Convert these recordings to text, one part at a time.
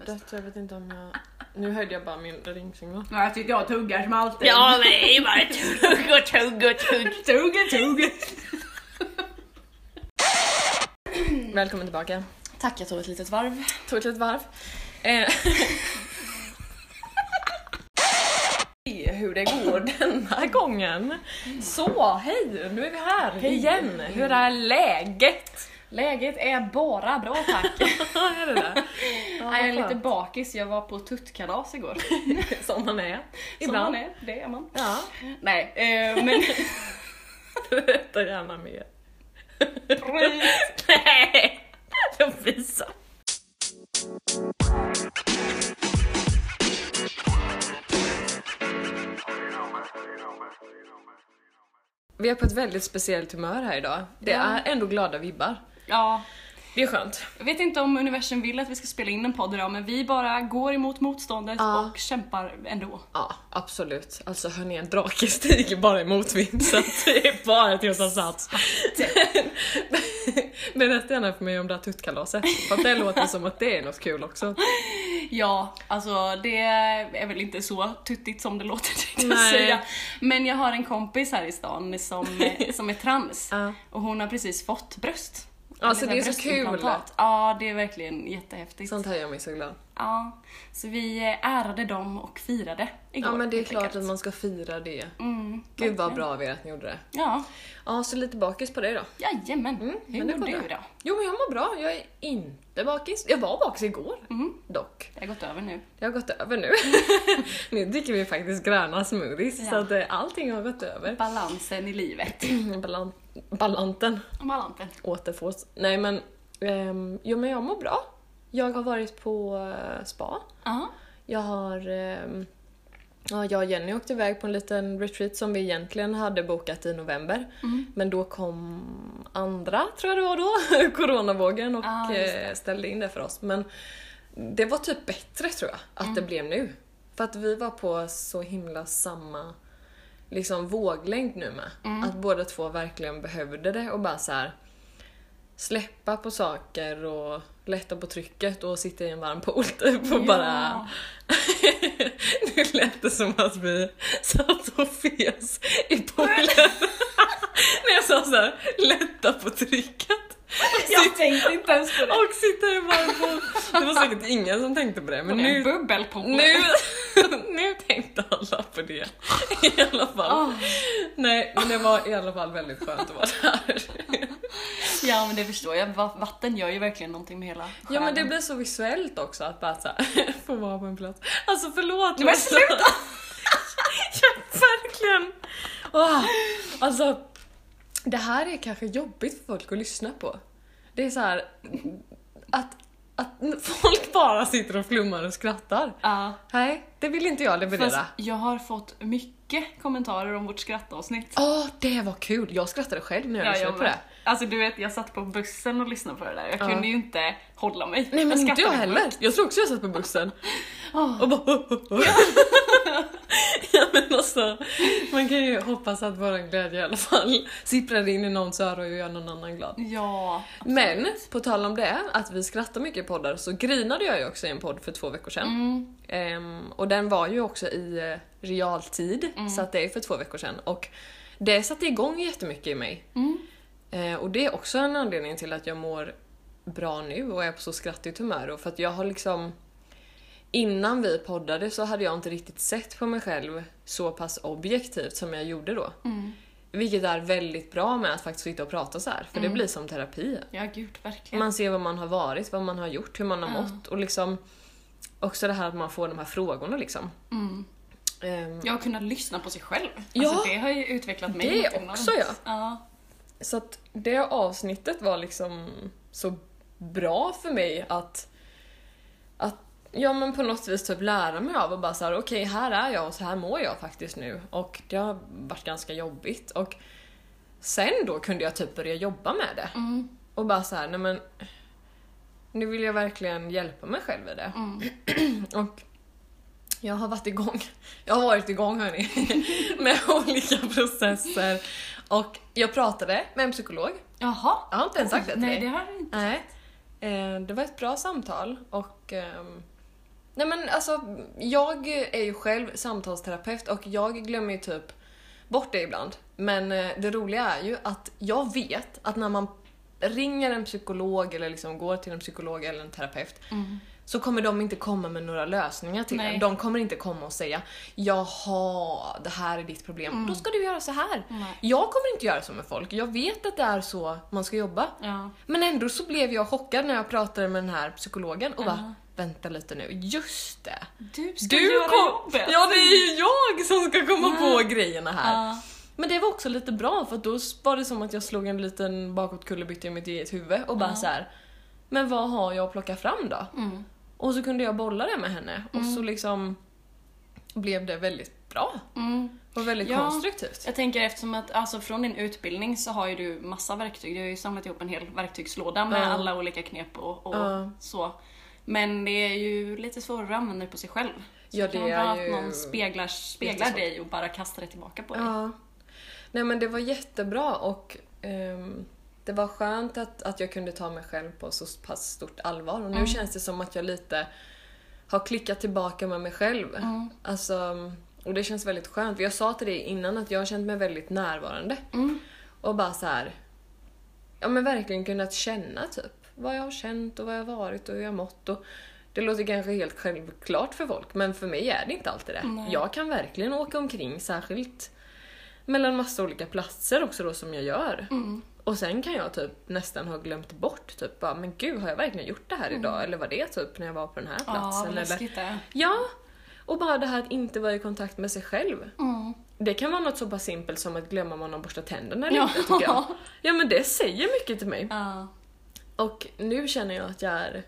ljudet. Jag vet inte om jag... Nu hörde jag bara min ringsignal. Ja, jag sitter jag och tuggar som alltid. nej, bara tugg och tugg och tugg. Tugga, tugga. Välkommen tillbaka. Tack, jag tog ett litet varv. Tog ett litet varv. Eh. Se hur det går denna gången. Så, hej! Nu är vi här Hej. igen. Hur är läget? Läget är bara bra tack. är det det? Ja, jag är lite bakis, jag var på tuttkalas igår. Som man är. Som Ibland. man är, det är man. Ja, Nej, eh, men... berätta gärna mer. Nej! Jag visar. Vi är på ett väldigt speciellt humör här idag. Det Ja. är ändå glada vibbar. Ja, Det är skönt. jag vet inte om universum vill att vi ska spela in en podd idag, men vi bara går emot motståndet Ja. och kämpar ändå. Ja, absolut. Alltså hörni, en drake stiger bara i motvind så det är bara till ta sats. Berätta gärna för mig om det här tuttkalaset, för att det låter som att det är något kul också. Ja, alltså det är väl inte så tuttigt som det låter tänkte jag säga. Men jag har en kompis här i stan som, som är trans Ja. och hon har precis fått bröst. Alltså, det är så bröstimplantat. Ja, det är verkligen jättehäftigt. Sånt här gör mig så glad. Ja, så vi eh, ärade dem och firade igår. Ja men det är klart att man ska fira det. Mm, Gud vad bra av er att ni gjorde det. Ja, Ja, så lite bakis på dig då. jajamän. Mm, Hur mår du då? Jo men jag mår bra, jag är inte bakis. Jag var bakis igår Mm, dock. det har gått över nu. Det har gått över nu. nu dricker vi faktiskt gröna smoothies Ja. så att eh, allting har gått över. Balansen i livet. Balan balanten Balansen. återfås. Nej men, ehm, jo men jag mår bra. Jag har varit på eh, spa. Ja. Jag har... ehm, ja, jag och Jenny åkte iväg på en liten retreat som vi egentligen hade bokat i november. Mm. Men då kom andra, tror jag det var då, coronavågen och Ah, ställde in det för oss. Men det var typ bättre tror jag, att Mm. det blev nu. För att vi var på så himla samma liksom våglängd nu med. Mm. Att båda två verkligen behövde det och bara så här släppa på saker och lätta på trycket och sitta i en varm pool typ och bara... nu lät det som att vi satt och fes i poolen. När jag sa så här, lätta på trycket. Jag tänkte inte ens på det. och sitta i en varm pool. Det var säkert ingen som tänkte på det men nu... Bubbelpool. nu, nu tänkte alla på det i alla fall. Ah. Nej, men det var i alla fall väldigt skönt att vara där. Ja men det förstår jag, Va- vatten gör ju verkligen någonting med hela Ja men det själen. blir så visuellt också att bara såhär, få vara på en plats. Alltså förlåt Nej, men sluta! ja, verkligen! Åh, alltså, det här är kanske jobbigt för folk att lyssna på. Det är så här att, att folk bara sitter och flummar och skrattar. Ja, Nej, det vill inte jag leverera. fast jag har fått mycket kommentarer om vårt skrattavsnitt. Åh, det var kul! Jag skrattade själv när jag Ja, lyssnade jag på det. Alltså du vet, jag satt på bussen och lyssnade på det där. Jag Ja. kunde ju inte hålla mig. Nej men inte jag heller. Jag tror också jag satt på bussen Åh. och bara Ja men alltså, man kan ju hoppas att våran glädje i alla fall sipprar in i någons öra och gör någon annan glad. Ja. Men på tal om det, att vi skrattar mycket i poddar, så grinade jag ju också i en podd för två veckor sedan. Mm. Ehm, och den var ju också i eh, realtid, Mm. så att det är för två veckor sedan. Och det satte igång jättemycket i mig. Mm. Eh, och det är också en anledning till att jag mår bra nu och är på så skrattigt humör. Och för att jag har liksom... Innan vi poddade så hade jag inte riktigt sett på mig själv så pass objektivt som jag gjorde då. Mm. Vilket är väldigt bra med att faktiskt sitta och prata så här, för Mm. det blir som terapi. Ja gud, verkligen. Man ser vad man har varit, vad man har gjort, hur man har Ja. mått och liksom också det här att man får de här frågorna liksom. Mm. Ehm, Jag har kunnat lyssna på sig själv. Ja. Alltså, det har ju utvecklat mig Det också, enormt. ja. ja. Så att det avsnittet var liksom så bra för mig att ja men på något vis typ lära mig av och bara såhär okej här är jag och så här mår jag faktiskt nu och det har varit ganska jobbigt och sen då kunde jag typ börja jobba med det Mm. och bara så här, nej men nu vill jag verkligen hjälpa mig själv i det Mm. och jag har varit igång, jag har varit igång hörni, med olika processer och jag pratade med en psykolog. Jaha. Jag har inte ens sagt det till Nej, dig. det har jag inte. Nej. Eh, Det var ett bra samtal och ehm, Nej men alltså, jag är ju själv samtalsterapeut och jag glömmer ju typ bort det ibland. Men eh, det roliga är ju att jag vet att när man ringer en psykolog eller liksom går till en psykolog eller en terapeut så kommer de inte komma med några lösningar till Nej. en. De kommer inte komma och säga Jaha, det här är ditt problem. Då ska du göra så här. Nej. Jag kommer inte göra så med folk. Jag vet att det är så man ska jobba. Ja. Men ändå så blev jag chockad när jag pratade med den här psykologen och bara Vänta lite nu, just det. Du ska Du göra kom, jobbet! Ja, det är ju jag som ska komma på grejerna här. Ja. Men det var också lite bra för då var det som att jag slog en liten bakåtkullerbytta i mitt eget huvud och bara så här. Men vad har jag att plocka fram då? Mm. Och så kunde jag bolla det med henne och så liksom blev det väldigt bra Mm. och väldigt Ja. konstruktivt. Jag tänker eftersom att alltså från din utbildning så har ju du massa verktyg. Du har ju samlat ihop en hel verktygslåda med Ja. alla olika knep och, och Ja. så. Men det är ju lite svårare att använda det på sig själv. Så Ja, det kan det vara är att ju någon speglar, speglar dig och bara kastar det tillbaka på dig. Ja. Nej men det var jättebra och ehm, det var skönt att, att jag kunde ta mig själv på så pass stort allvar och nu känns det som att jag lite har klickat tillbaka med mig själv. Alltså, och det känns väldigt skönt. Jag sa till dig innan att jag har känt mig väldigt närvarande. Mm. Och bara så här. Ja men verkligen kunnat känna typ vad jag har känt och vad jag har varit och hur jag har mått. Och det låter kanske helt självklart för folk men för mig är det inte alltid det. Nej. Jag kan verkligen åka omkring särskilt mellan massa olika platser också då som jag gör. Mm. Och sen kan jag typ nästan ha glömt bort typ bara, men gud har jag verkligen gjort det här idag? Eller var det typ när jag var på den här Mm. Ja, platsen? vad eller... det. Ja! Och bara det här att inte vara i kontakt med sig själv. Mm. Det kan vara något så pass simpelt som att glömma om man har borstat tänderna eller Ja. inte tycker jag. Ja men det säger mycket till mig. Ja. Och nu känner jag att jag är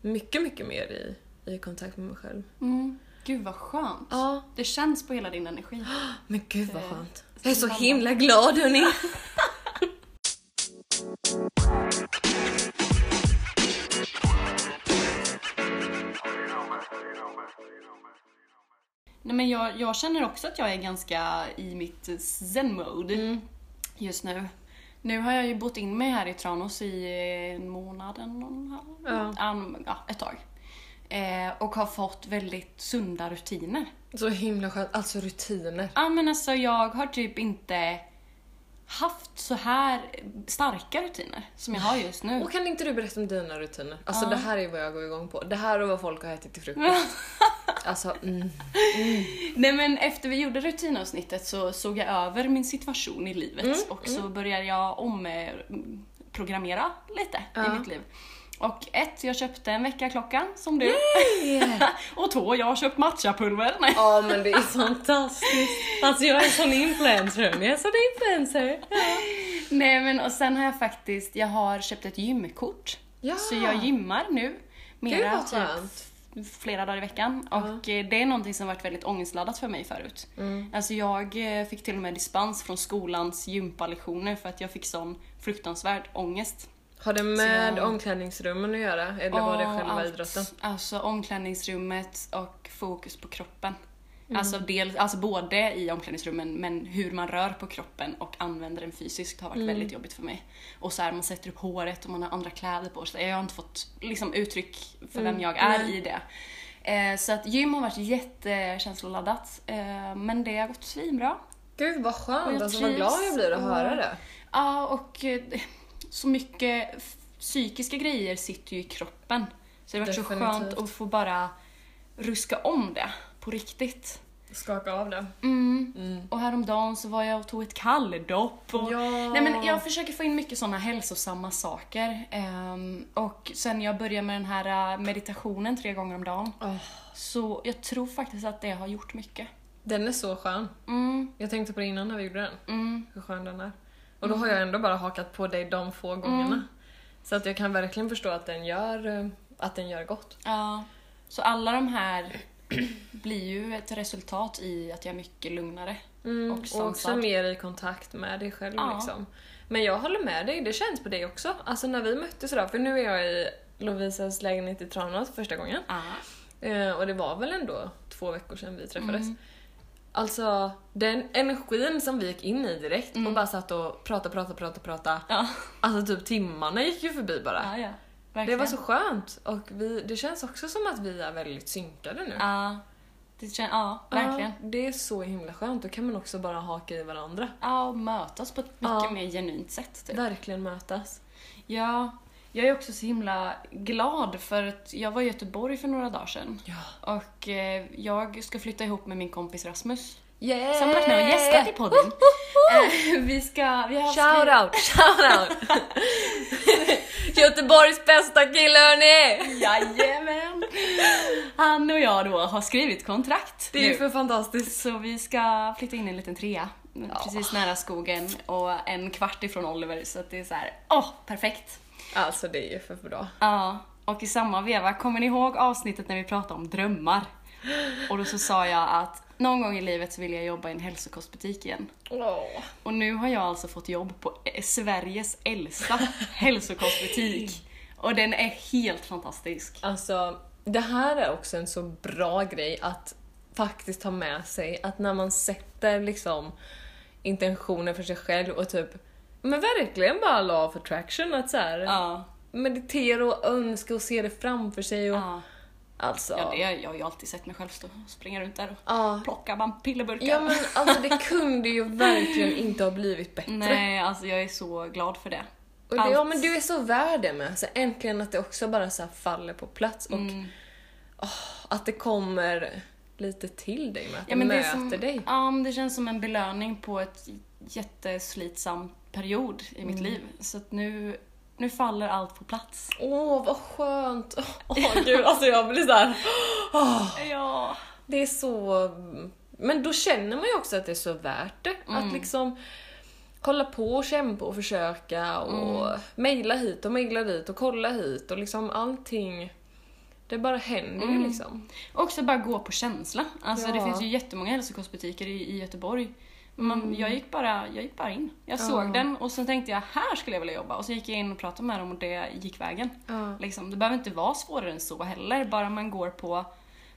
mycket, mycket mer i, i kontakt med mig själv. Mm. Gud vad skönt. Ja, Det känns på hela din energi. men gud vad skönt. Jag är så himla glad hörni. Nej, men jag, jag känner också att jag är ganska i mitt zen-mode Mm. just nu. Nu har jag ju bott in mig här i Tranås i en månad, en och en halv, Ja. en, ja, ett tag. Eh, och har fått väldigt sunda rutiner. Så himla skönt. Alltså rutiner. Ja men alltså jag har typ inte haft så här starka rutiner som jag har just nu. Och kan inte du berätta om dina rutiner? Alltså Ja. det här är vad jag går igång på. Det här är vad folk har ätit till frukost. alltså, mm. Nej men efter vi gjorde rutinavsnittet så såg jag över min situation i livet Mm, och så började jag omprogrammera lite Ja. i mitt liv. Och ett, jag köpte en väckarklocka som du. Yeah. och två, jag har köpt matchapulver. Ja men det är fantastiskt. Alltså jag är en sån influencer. Jag är en sån influencer. Nej men och sen har jag faktiskt, jag har köpt ett gymkort. Ja. Så jag gymmar nu. Gud Mera vad typ. Flera dagar i veckan. Och eh, det är någonting som varit väldigt ångestladdat för mig förut. Mm. Alltså jag eh, fick till och med dispens från skolans gympalektioner för att jag fick sån fruktansvärd ångest. Har det med Så- omklädningsrummen att göra? Eller var det själva allt. idrotten? Alltså omklädningsrummet och fokus på kroppen. Mm. Alltså, del, alltså både i omklädningsrummen men hur man rör på kroppen och använder den fysiskt har varit Mm. väldigt jobbigt för mig. Och så här, man sätter upp håret och man har andra kläder på sig. Jag har inte fått liksom, uttryck för vem Mm, jag är nej. i det. Eh, så att gym har varit jättekänsloladdat. Eh, men det har gått svinbra. Gud vad skönt, jag alltså vad glad jag blir att och- höra det. Ja, och eh, så mycket psykiska grejer sitter ju i kroppen. Så det har varit så Definitivt. skönt att få bara ruska om det på riktigt. Skaka av det. Mm. Mm. Och häromdagen så var jag och tog ett kalldopp. Och... Ja. Nej, men jag försöker få in mycket såna hälsosamma saker. Ehm, och sen jag började med den här eh, meditationen tre gånger om dagen. Åh, Så jag tror faktiskt att det har gjort mycket. den är så skön. Mm, Jag tänkte på det innan när vi gjorde den. mm, Hur skön den är. Och då har jag ändå bara hakat på dig de få gångerna. Mm. Så att jag kan verkligen förstå att den gör, eh, att den gör gott. ja. Så alla de här blir ju ett resultat i att jag är mycket lugnare. Mm, Och och också mer i kontakt med dig själv Ja. liksom. Men jag håller med dig, det känns på dig också. Alltså när vi möttes idag, för nu är jag i Lovisas lägenhet i Tranås första gången. Eh, och det var väl ändå två veckor sedan vi träffades. Mm. Alltså den energin som vi gick in i direkt Mm. och bara satt och pratade, pratade, pratade, pratade. Ja. Alltså typ timmarna gick ju förbi bara. Ja, ja. Det verkligen. var så skönt och vi, det känns också som att vi är väldigt synkade nu. Ja, det kän- ja verkligen. Ja, det är så himla skönt, då kan man också bara haka i varandra. Ja, och mötas på ett mycket Ja. mer genuint sätt. Typ. Verkligen mötas. Ja, jag är också så himla glad för att jag var i Göteborg för några dagar sedan. Ja. Och eh, jag ska flytta ihop med min kompis Rasmus. Yeah! Som varit med och gästat i podden. Eh, vi ska... Vi har Shout out, shout out! Göteborgs bästa kille hörni! Jajamän! Han och jag då har skrivit kontrakt Det är ju för fantastiskt. Så vi ska flytta in i en liten trea. Precis nära skogen och en kvart ifrån Oliver så att det är så här, åh, perfekt! Alltså det är ju för bra. Ja, och i samma veva, kommer ni ihåg avsnittet när vi pratade om drömmar? Och då så sa jag att någon gång i livet så vill jag jobba i en hälsokostbutik igen. Åh. Och nu har jag alltså fått jobb på eh, Sveriges äldsta hälsokostbutik. Och den är helt fantastisk. Alltså, det här är också en så bra grej att faktiskt ha med sig att när man sätter liksom intentioner för sig själv och typ men verkligen bara law of attraction att så här, Ja, meditera och önska och se det framför sig och ja. Alltså. ja det, jag har ju alltid sett mig själv stå springa runt där och Ja. plocka bara pillerburkar. Ja men alltså det kunde ju verkligen inte ha blivit bättre. Nej, alltså jag är så glad för det. Och det, ja men du är så värd det med. Så äntligen att det också bara så här faller på plats och Mm. att det kommer lite till dig med att Ja, men det, möter som, dig. ja, men det känns som en belöning på ett jätteslitsam period i Mm. mitt liv. Så att nu, nu faller allt på plats. Åh vad skönt! Åh gud alltså jag blir såhär... Ja. Det är så... Men då känner man ju också att det är så värt det. Mm. Att liksom hålla på och kämpa och försöka och Mm. mejla hit och mejla dit och kolla hit och liksom allting. Det bara händer ju Mm. liksom. Och också bara gå på känsla. Alltså Ja. det finns ju jättemånga hälsokostbutiker i, i Göteborg. Man, jag, gick bara, jag gick bara in. Jag Mm. Ja. såg den och sen tänkte jag här skulle jag vilja jobba. Och så gick jag in och pratade med dem och det gick vägen. Ja. Liksom, det behöver inte vara svårare än så heller. Bara man går på,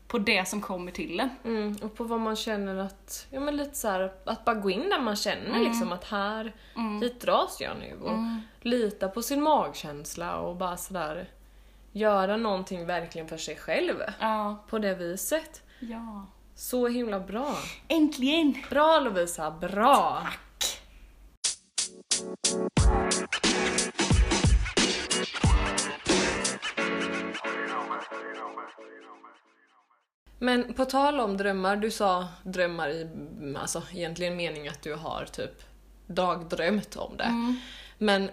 på det som kommer till en. Mm, och på vad man känner att, ja men lite så här, att bara gå in där man känner Mm. liksom att här, hit dras jag nu. Och lita på sin magkänsla och bara sådär göra någonting verkligen för sig själv. Ja. På det viset. Ja. Så himla bra. Äntligen! Bra Lovisa, bra! Men på tal om drömmar, du sa drömmar i alltså, egentligen mening att du har typ dagdrömt om det. Men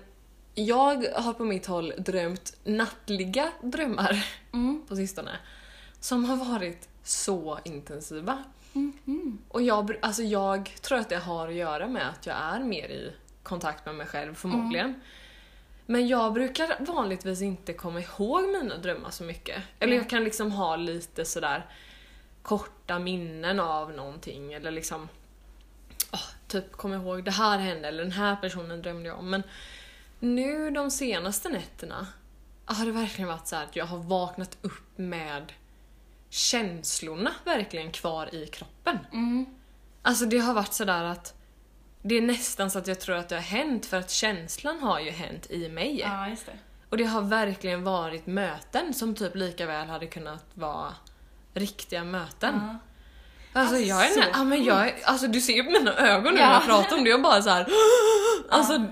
jag har på mitt håll drömt nattliga drömmar på sistone. Som har varit så intensiva. Och jag, alltså jag tror att det har att göra med att jag är mer i kontakt med mig själv förmodligen. Men jag brukar vanligtvis inte komma ihåg mina drömmar så mycket. Eller jag kan liksom ha lite sådär korta minnen av någonting eller liksom åh, typ komma ihåg det här hände eller den här personen drömde jag om. Men nu de senaste nätterna har det verkligen varit så här att jag har vaknat upp med känslorna verkligen kvar i kroppen. Mm. Alltså det har varit sådär att det är nästan så att jag tror att det har hänt för att känslan har ju hänt i mig. Ja, just det. Och det har verkligen varit möten som typ lika väl hade kunnat vara riktiga möten. Ja. Alltså Alltså, jag är, ja, men jag är, alltså du ser ju på mina ögon nu när Ja. jag pratar om det, jag bara så här. Alltså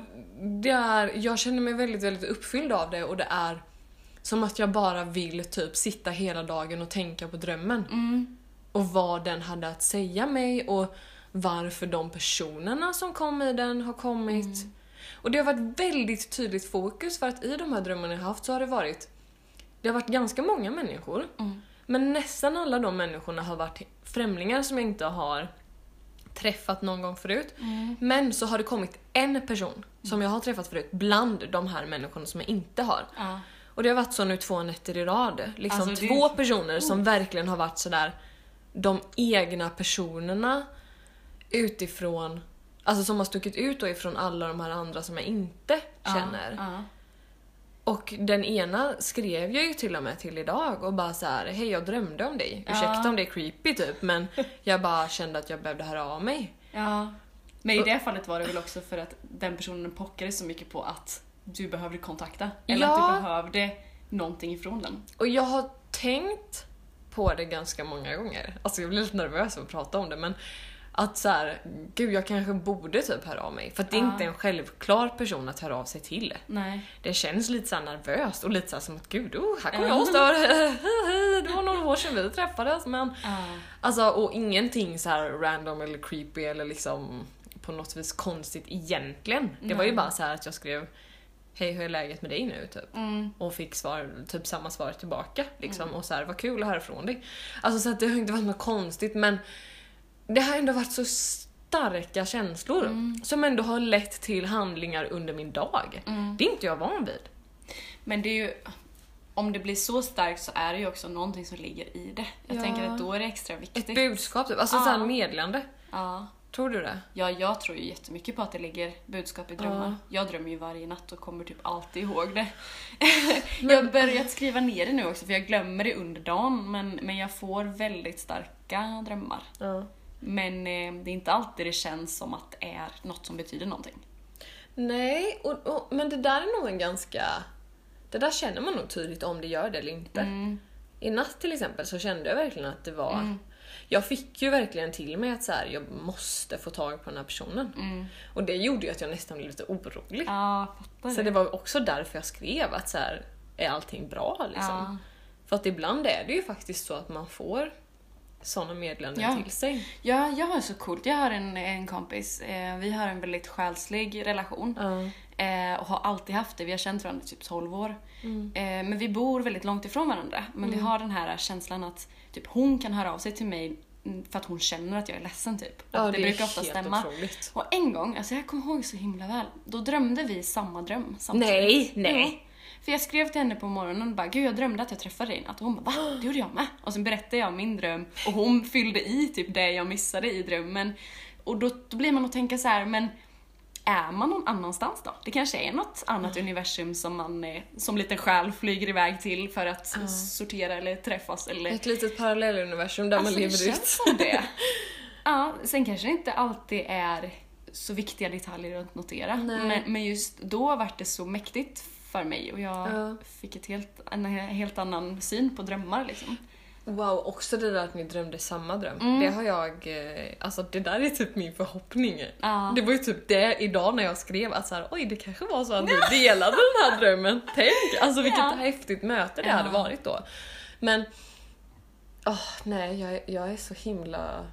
det är, jag känner mig väldigt, väldigt uppfylld av det och det är som att jag bara vill typ sitta hela dagen och tänka på drömmen. Mm. Och vad den hade att säga mig och varför de personerna som kom i den har kommit. Och det har varit väldigt tydligt fokus för att i de här drömmarna jag haft så har det varit det har varit ganska många människor. Men nästan alla de människorna har varit främlingar som jag inte har träffat någon gång förut. Men så har det kommit en person som jag har träffat förut bland de här människorna som jag inte har. Ja. Och det har varit så nu två nätter i rad. Liksom Alltså, det- två personer som verkligen har varit sådär de egna personerna utifrån, alltså som har stuckit ut då ifrån alla de här andra som jag inte känner. Ja. Och den ena skrev jag ju till och med till idag och bara så här: hej jag drömde om dig. Ursäkta om det är creepy typ men jag bara kände att jag behövde höra av mig. ja. Men i det fallet var det väl också för att den personen pockade så mycket på att du behövde kontakta. Eller Ja. att du behövde någonting ifrån den. Och jag har tänkt på det ganska många gånger. Alltså jag blir lite nervös av att prata om det men att så här, gud jag kanske borde typ höra av mig. För att det är Ja. inte en självklar person att höra av sig till. Nej. Det känns lite så nervöst och lite så som att gud, oh, här kommer Ja. jag och stör. det var några år sedan vi träffades men Ja. Alltså och ingenting så här random eller creepy eller liksom på något vis konstigt egentligen. Det var ju Nej. bara så här att jag skrev Hej hur är läget med dig nu? Typ. Mm. Och fick svar, typ samma svar tillbaka. Liksom. Och så här, vad kul att höra från dig. Alltså så att det har inte varit något konstigt men det har ändå varit så starka känslor Mm. som ändå har lett till handlingar under min dag. Mm. Det är inte jag van vid. Men det är ju, om det blir så starkt så är det ju också någonting som ligger i det. Jag Ja. tänker att då är det extra viktigt. Ett budskap, typ. alltså Ja. här meddelande. Ja. Tror du det? Ja, jag tror ju jättemycket på att det ligger budskap i drömmar. Jag drömmer ju varje natt och kommer typ alltid ihåg det. jag har börjat skriva ner det nu också för jag glömmer det under dagen men, men jag får väldigt starka drömmar. Ja. Men eh, det är inte alltid det känns som att det är något som betyder någonting. Nej, och, och, men det där är nog en ganska... Det där känner man nog tydligt om det gör det eller inte. Mm. I natt till exempel så kände jag verkligen att det var... Mm. Jag fick ju verkligen till mig att så här, jag måste få tag på den här personen. Mm. Och det gjorde ju att jag nästan blev lite orolig. Ja, Så det var också därför jag skrev att så här, är allting bra liksom? Ja. För att ibland är det ju faktiskt så att man får såna meddelanden Ja. till sig. Ja, jag har så coolt. Jag har en, en kompis, eh, vi har en väldigt själslig relation. Ja. Eh, och har alltid haft det. Vi har känt varandra i typ 12 år. Mm. Eh, men vi bor väldigt långt ifrån varandra. Men vi har den här känslan att typ, hon kan höra av sig till mig mm, för att hon känner att jag är ledsen typ. Ja, det, det brukar ofta stämma. otroligt. Och en gång, alltså jag kommer ihåg så himla väl, då drömde vi samma dröm samtidigt. Nej, nej. För jag skrev till henne på morgonen och bara “Gud jag drömde att jag träffade dig natt” och hon bara “Va? Det gjorde jag med”. Och sen berättade jag min dröm och hon fyllde i typ det jag missade i drömmen. Och då, då blir man att tänka så här, men är man någon annanstans då? Det kanske är något annat universum som man som liten själ flyger iväg till för att sortera eller träffas eller... Ett litet parallelluniversum där Alltså, man det lever ut. känns som det. ja, sen kanske det inte alltid är så viktiga detaljer att notera. Men, men just då var det så mäktigt för mig och jag Ja. fick ett helt, en helt annan syn på drömmar liksom. Wow, också det där att ni drömde samma dröm. Mm. Det har jag, eh, alltså det där är typ min förhoppning. Ja. Det var ju typ det idag när jag skrev att så här, oj det kanske var så att vi delade den här drömmen. Tänk, alltså vilket Ja. häftigt möte det Ja. hade varit då. Men, åh nej jag, jag är så himla...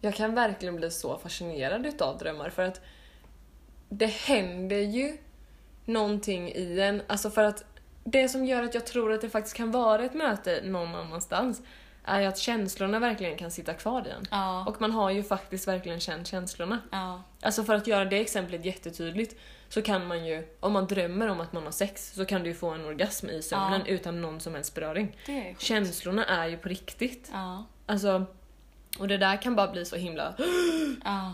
Jag kan verkligen bli så fascinerad utav drömmar för att det händer ju någonting i en, alltså för att det som gör att jag tror att det faktiskt kan vara ett möte någon annanstans är ju att känslorna verkligen kan sitta kvar i en. Ja. Och man har ju faktiskt verkligen känt känslorna. ja. Alltså för att göra det exemplet jättetydligt så kan man ju, om man drömmer om att man har sex, så kan du ju få en orgasm i sömnen Ja. utan någon som helst beröring. Är. Känslorna är ju på riktigt. Ja. Alltså, och det där kan bara bli så himla Ja.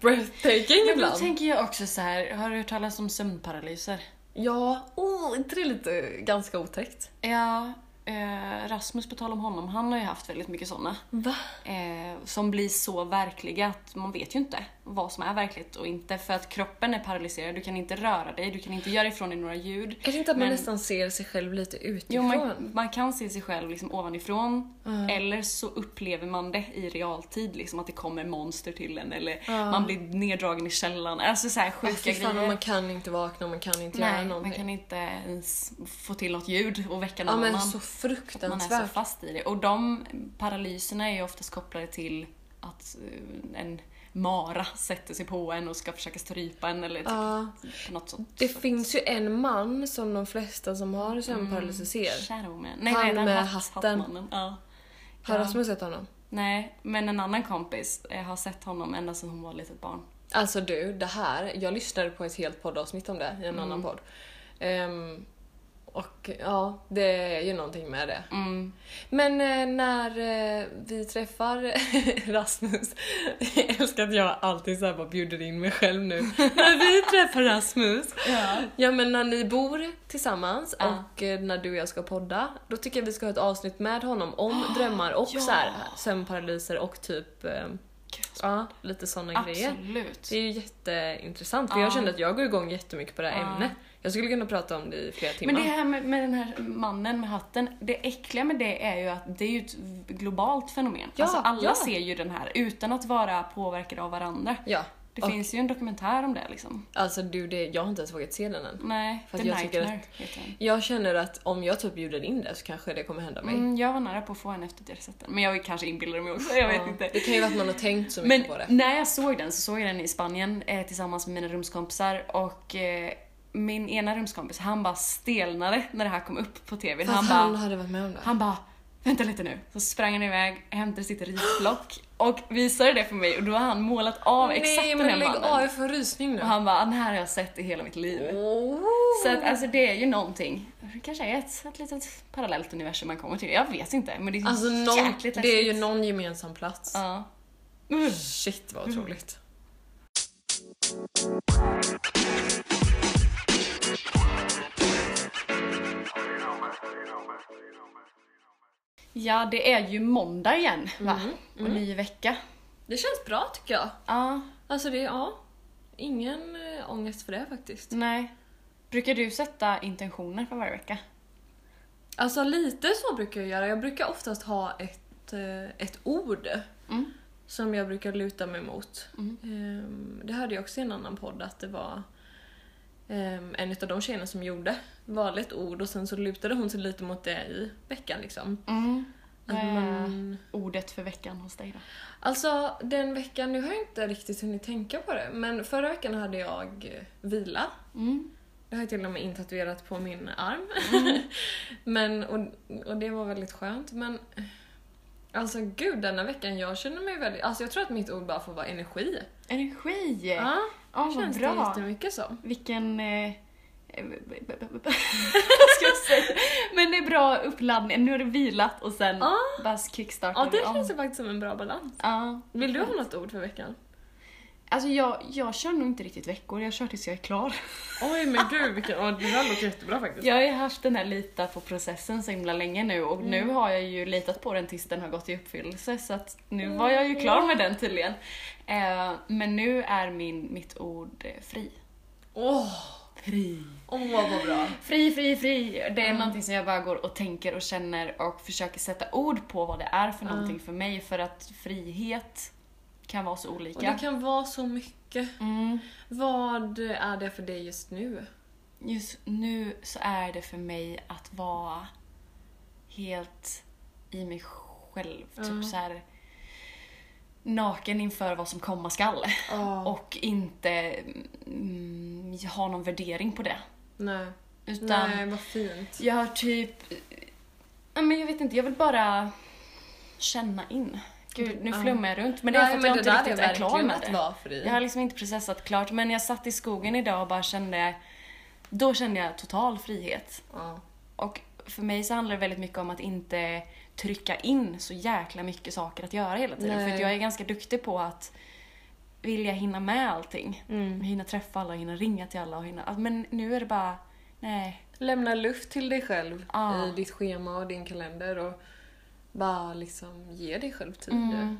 Breathtaking Men då ibland. tänker jag också så här, har du hört talas om sömnparalyser? Ja, oh, inte det lite ganska otäckt? Ja, eh, Rasmus på tal om honom, han har ju haft väldigt mycket såna. Va? eh, som blir så verkliga att man vet ju inte vad som är verkligt och inte för att kroppen är paralyserad. Du kan inte röra dig, du kan inte göra ifrån dig några ljud. Är det inte att man Men- nästan ser sig själv lite Jo, utifrån? man, man kan se sig själv liksom ovanifrån Ja. eller så upplever man det i realtid, liksom att det kommer monster till en eller Ja. man blir neddragen i källaren. Alltså så här sjuka och grejer. man kan inte vakna man kan inte göra Nej, någonting. man kan inte ens få till något ljud och väcka någon Ja men annan. så man är så fruktansvärt. fast i det. Och de paralyserna är ju oftast kopplade till att eh, en mara sätter sig på en och ska försöka strypa en eller typ Ja, något sånt. det finns ju en man som de flesta som har sömnparalyser ser. Shadowman. Nej, Han nej, den med hatt- hatten. hattmannen. Ja. Har Ja. Rasmus sett honom? Nej, men en annan kompis eh, har sett honom ända sedan hon var litet barn. Alltså du, det här, jag lyssnade på ett helt poddavsnitt om det i en Mm. annan podd. Ehm, och ja, det är ju någonting med det. Mm. Men eh, när eh, vi träffar Rasmus, jag älskar att jag alltid så här bara bjuder in mig själv nu. när vi träffar Rasmus, Ja. ja men när ni bor tillsammans Ja. och eh, när du och jag ska podda, då tycker jag vi ska ha ett avsnitt med honom om drömmar och ja. så här, sömnparalyser och typ, eh, ja, lite grejer. Absolut. Det är ju jätteintressant för Ja. jag kände att jag går igång jättemycket på det här ämnet. Jag skulle kunna prata om det i flera timmar. Men det här med, med den här mannen med hatten, det äckliga med det är ju att det är ju ett globalt fenomen. Ja, alltså alla ja. ser ju den här utan att vara påverkade av varandra. Ja. Det och, finns ju en dokumentär om det liksom. Alltså du, det, jag har inte ens vågat se den än. Nej, För The att jag Nightmare heter den. Jag känner att om jag typ bjuder in det så kanske det kommer hända mig. Mm, jag var nära på att få en efter att jag sett den. Men jag kanske inbillade mig också, jag vet Ja, inte. Det kan ju vara att man har tänkt så mycket Men på det. när jag såg den så såg jag den i Spanien eh, tillsammans med mina rumskompisar och eh, min ena rumskompis han bara stelnade när det här kom upp på TV. För Han bara, hade varit med om det. han bara Vänta lite nu. Så sprang han iväg, hämtade sitt risblock och visade det för mig och då har han målat av exakt Nej den men här lägg mannen. av, jag får rysning nu. Och han bara, den här har jag sett i hela mitt liv. Oh. Så att alltså det är ju någonting. Det kanske är ett, ett litet parallellt universum man kommer till. Jag vet inte men det är Alltså någon, jäkligt det är ju läskigt. någon gemensam plats. Ja. Shit vad otroligt. Ja, det är ju måndag igen va? Mm, Och ny vecka. Det känns bra tycker jag. Ja, Alltså det, ja. Ingen äh, ångest för det faktiskt. nej. Brukar du sätta intentioner för varje vecka? Alltså lite så brukar jag göra. Jag brukar oftast ha ett, eh, ett ord Mm. som jag brukar luta mig mot. Mm. Ehm, Det hörde jag också i en annan podd att det var ehm, en av de tjejerna som gjorde ett ord och sen så lutade hon sig lite mot det i veckan liksom. Mm. Vad är man, ordet för veckan hos dig då? alltså den veckan, nu har jag inte riktigt hunnit tänka på det, men förra veckan hade jag vila. Mm. Det har jag till och med intatuerat på min arm. men, och, och det var väldigt skönt. Men alltså gud, denna veckan jag känner mig väldigt... Alltså jag tror att mitt ord bara får vara energi. Energi! Ja, Ja, det känns bra. det jättemycket som. Vilken... Eh, ska jag säga? Men det är bra uppladdning. Nu har du vilat och sen Ja. bara kickstartar Ja, det du om. känns ju faktiskt som en bra balans. Ja. Vill du ha något ord för veckan? Alltså jag, jag kör nog inte riktigt veckor, jag kör tills jag är klar. Oj men gud, vilken, oh, det där låter jättebra faktiskt. Jag har ju haft den här lita på processen så himla länge nu och Mm. nu har jag ju litat på den tills den har gått i uppfyllelse så att nu var jag ju klar med den tydligen. Eh, men nu är min, mitt ord eh, fri. Åh, Fri. åh vad bra. Fri, fri, fri. Det är Mm. någonting som jag bara går och tänker och känner och försöker sätta ord på vad det är för Mm. någonting för mig för att frihet kan vara så Och olika. det kan vara så mycket. Mm. Vad är det för dig just nu? Just nu så är det för mig att vara helt i mig själv. Ja. Typ så här naken inför vad som komma skall. Oh, Och inte mm, ha någon värdering på det. nej. Utan Nej, vad fint. jag har typ... Ja, men jag vet inte, jag vill bara känna in. Gud, nu flummar jag runt. Men det är för att jag inte riktigt är klar med det. Jag har liksom inte processat klart, men jag satt i skogen idag och bara kände... Då kände jag total frihet. Ja. Och för mig så handlar det väldigt mycket om att inte trycka in så jäkla mycket saker att göra hela tiden. Nej. För jag är ganska duktig på att vilja hinna med allting. Mm. Hinna träffa alla, hinna ringa till alla och hinna... Men nu är det bara... Nej. Lämna luft till dig själv Ja. i ditt schema och din kalender och bara liksom ge dig själv tid. Mm.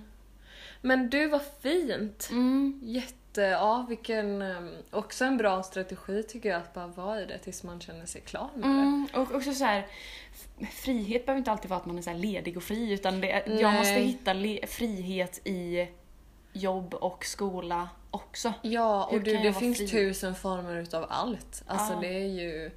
Men du, vad fint! Mm. Jätte, ja vilken, um, också en bra strategi tycker jag att bara vara i det tills man känner sig klar med Mm, och också så här, frihet behöver inte alltid vara att man är så ledig och fri utan det, jag måste hitta le- frihet i jobb och skola också. det. Ja, och du, det finns fri? tusen former utav allt. Alltså Ja. det är ju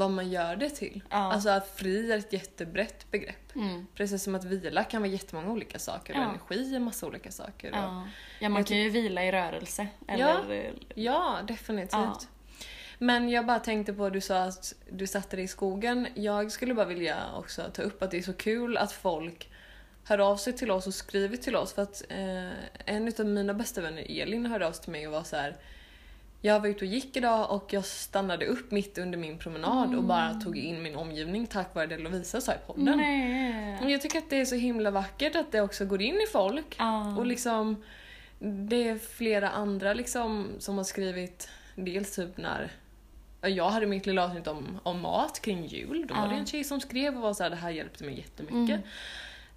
vad man gör det till. Ja. Alltså att fri är ett jättebrett begrepp. Mm. Precis som att vila kan vara jättemånga olika saker och Ja. energi är massa olika saker. Ja. ja, man kan ju vila i rörelse. Eller, eh, Ja, definitivt. Men jag bara tänkte på, du sa att du satte dig i skogen. Jag skulle bara vilja också ta upp att det är så kul att folk hör av sig till oss och skriver till oss. För att eh, en av mina bästa vänner, Elin, hörde av sig till mig och var så här. Jag var ute och gick idag och jag stannade upp mitt under min promenad och bara tog in min omgivning tack vare det Lovisa sa i podden. Nej. Jag tycker att det är så himla vackert att det också går in i folk. Ja. Och liksom, det är flera andra liksom som har skrivit, dels typ när ja, jag hade mitt lilla avsnitt om, om mat kring jul, då var det en tjej som skrev och var så här, det här hjälpte mig jättemycket.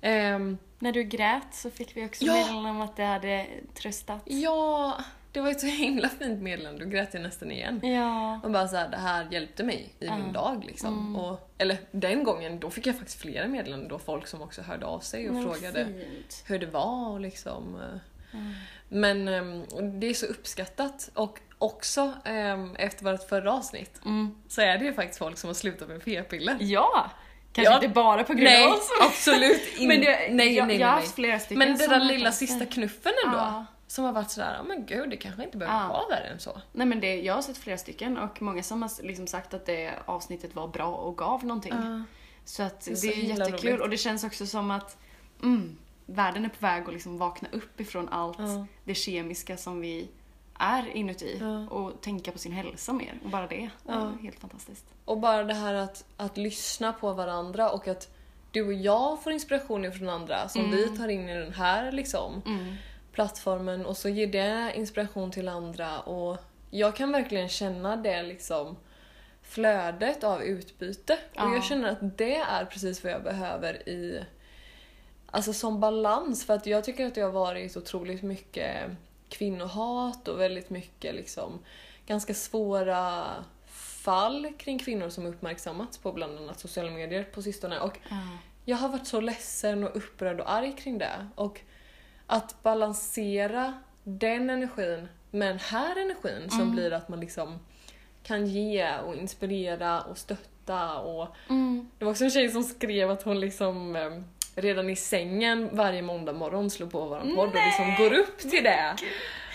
Mm. Ehm, När du grät så fick vi också Ja. meddelande om att det hade tröstat. ja, det var ett så himla fint meddelande, då grät jag nästan igen. Ja. Och bara såhär, det här hjälpte mig i min dag liksom. Och, eller den gången, då fick jag faktiskt flera meddelanden då folk som också hörde av sig och Men frågade fint. hur det var och liksom. eh. Men och det är så uppskattat och också ehm, efter vårt förra avsnitt Mm. så är det ju faktiskt folk som har slutat med p-piller. Ja! Kanske Ja. inte bara på grund Nej, av oss. absolut inte. Men det, nej, jag, nej, jag har haft flera stycken Men den där lilla sista knuffen ändå. Ja. Som har varit sådär, ja men gud det kanske inte behöver Ja. vara värre än så. Nej men det, jag har sett flera stycken och många som har liksom sagt att det avsnittet var bra och gav någonting. Så att Det det är så är, jättekul roligt. och det känns också som att mm, världen är på väg att liksom vakna upp ifrån allt Ja. det kemiska som vi är inuti Ja. och tänka på sin hälsa mer. Och bara det. Ja. är Helt fantastiskt. Och bara det här att, att lyssna på varandra och att du och jag får inspiration från andra som vi tar in i den här liksom, Mm. Plattformen och så ger det inspiration till andra och jag kan verkligen känna det liksom flödet av utbyte och Ja. jag känner att det är precis vad jag behöver i Alltså som balans för att jag tycker att det har varit otroligt mycket kvinnohat och väldigt mycket liksom ganska svåra fall kring kvinnor som uppmärksammats på bland annat sociala medier på sistone och Ja. jag har varit så ledsen och upprörd och arg kring det. Och att balansera den energin med den här energin som blir att man liksom kan ge och inspirera och stötta och Mm. det var också en tjej som skrev att hon liksom eh, redan i sängen varje måndag morgon slår på våran podd och liksom går upp till det.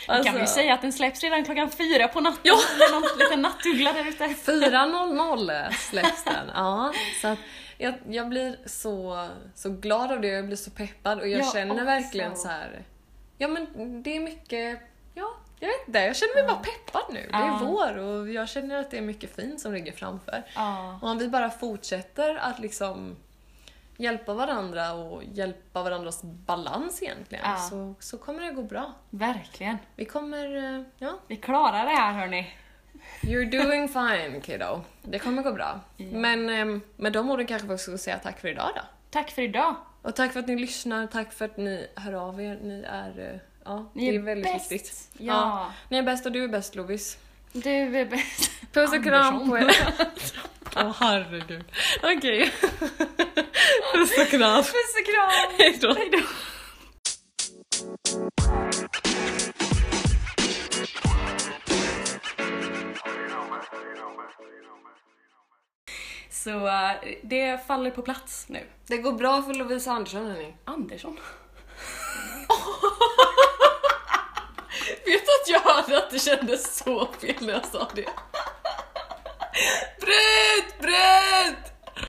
Alltså, Kan vi säga att den släpps redan klockan fyra på natten? Ja. Med någon liten nattuggla där ute. 4.00 släpps den. Ja, så att jag, jag blir så, så glad av det och jag blir så peppad och jag Jag känner också. verkligen så här. Ja men det är mycket, ja jag vet inte, jag känner mig bara peppad nu. Det är vår och jag känner att det är mycket fint som ligger framför. Ja. Och om vi bara fortsätter att liksom hjälpa varandra och hjälpa varandras balans egentligen Ja. så, så kommer det gå bra. Verkligen. Vi kommer, eh, ja, Vi klarar det här hörni. You're doing fine kiddo. Det kommer gå bra. Men eh, med de orden kanske vi ska säga tack för idag då. Tack för idag. Och tack för att ni lyssnar, tack för att ni hör av er. Ni är, eh, ja, Ni är är väldigt bäst. viktigt. Ja. Ni är bäst och du är bäst Lovis. Du är bäst. Puss och kram på er. Åh herregud. Okej. Puss och kram. Puss och kram. Hejdå. Hejdå. Så eh, det faller på plats nu. Det går bra för Lovisa Andersson hörni. Andersson. Vet du att jag hörde att det kändes så fel när jag sa det? Bryt! Bryt!